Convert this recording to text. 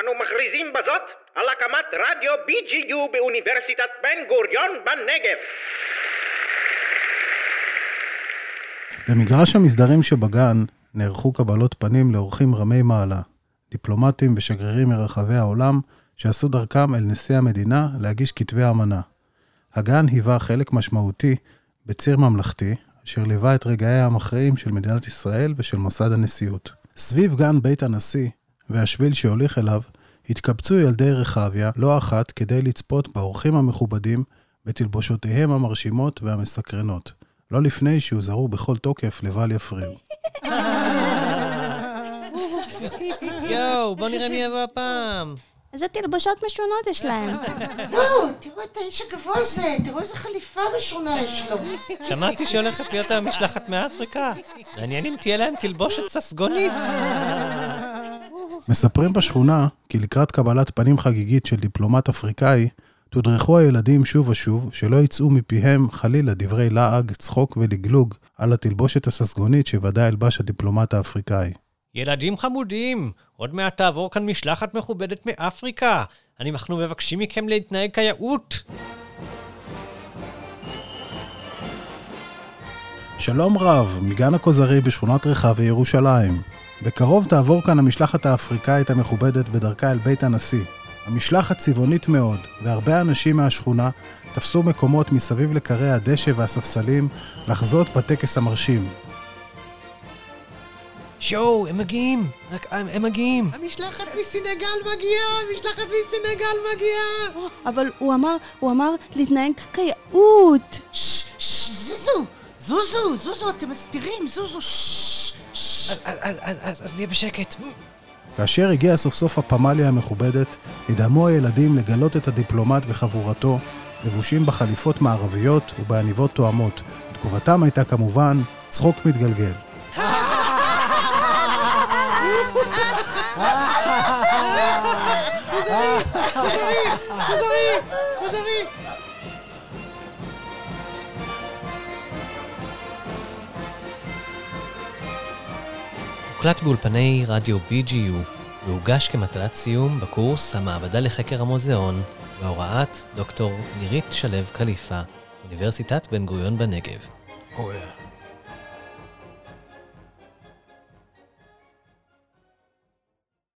אנו מכריזים בזאת על הקמת רדיו BGU באוניברסיטת בן גוריון בנגב. במגרש המסדרים שבגן נערכו קבלות פנים לאורחים רמי מעלה, דיפלומטים ושגרירים מרחבי העולם שעשו דרכם אל נשיא המדינה להגיש כתבי אמנה. הגן היווה חלק משמעותי בציר ממלכתי, אשר ליווה את רגעיה המכריעים של מדינת ישראל ושל מוסד הנשיאות. סביב גן בית הנשיא והשביל שהוליך אליו, התקבצו ילדי רחביה לא אחת כדי לצפות באורחים המכובדים בתלבושותיהם המרשימות והמסקרנות, לא לפני שהוזהרו בכל תוקף לבל יפריעו. יואו, בוא נראה מי יבוא הפעם. איזה תלבושות משונות יש להם. יואו, תראו את האיש הגבוה הזה, תראו איזה חליפה משונה יש לו. שמעתי שהולכת להיות היום משלחת מאפריקה. מעניין אם תהיה להם תלבושת ססגונית. מספרים בשכונה כי לקראת קבלת פנים חגיגית של דיפלומט אפריקאי, תודרכו הילדים שוב ושוב שלא יצאו מפיהם חלילה דברי לעג, צחוק ולגלוג על התלבושת הססגונית שוודאי ילבש הדיפלומט האפריקאי. ילדים חמודים, עוד מעט תעבור כאן משלחת מכובדת מאפריקה. אנחנו מבקשים מכם להתנהג כיאות. שלום רב, מגן הכוזרי בשכונת רחבי ירושלים. בקרוב תעבור כאן המשלחת האפריקאית המכובדת בדרכה אל בית הנשיא. המשלחת צבעונית מאוד, והרבה אנשים מהשכונה תפסו מקומות מסביב לקרי הדשא והספסלים לחזות בטקס המרשים. שואו, הם מגיעים! רק הם, הם מגיעים! המשלחת מסינגל מגיעה, המשלחת מסינגל מגיעה. אבל הוא אמר, הוא אמר להתנהג כיאות. ששש, זוזו, זוזו, זוזו, אתם מסתירים, זוזו. אז, אז, אז, אז, אז נהיה בשקט. כאשר הגיעה סוף סוף הפמליה המכובדת, נדהמו הילדים לגלות את הדיפלומט וחבורתו, לבושים בחליפות מערביות ובעניבות תואמות. תגובתם הייתה כמובן צחוק מתגלגל. הוקלט באולפני רדיו BGU והוגש כמטלת סיום בקורס המעבדה לחקר המוזיאון בהוראת דוקטור נירית שלו קליפה, אוניברסיטת בן גוריון בנגב. Oh yeah.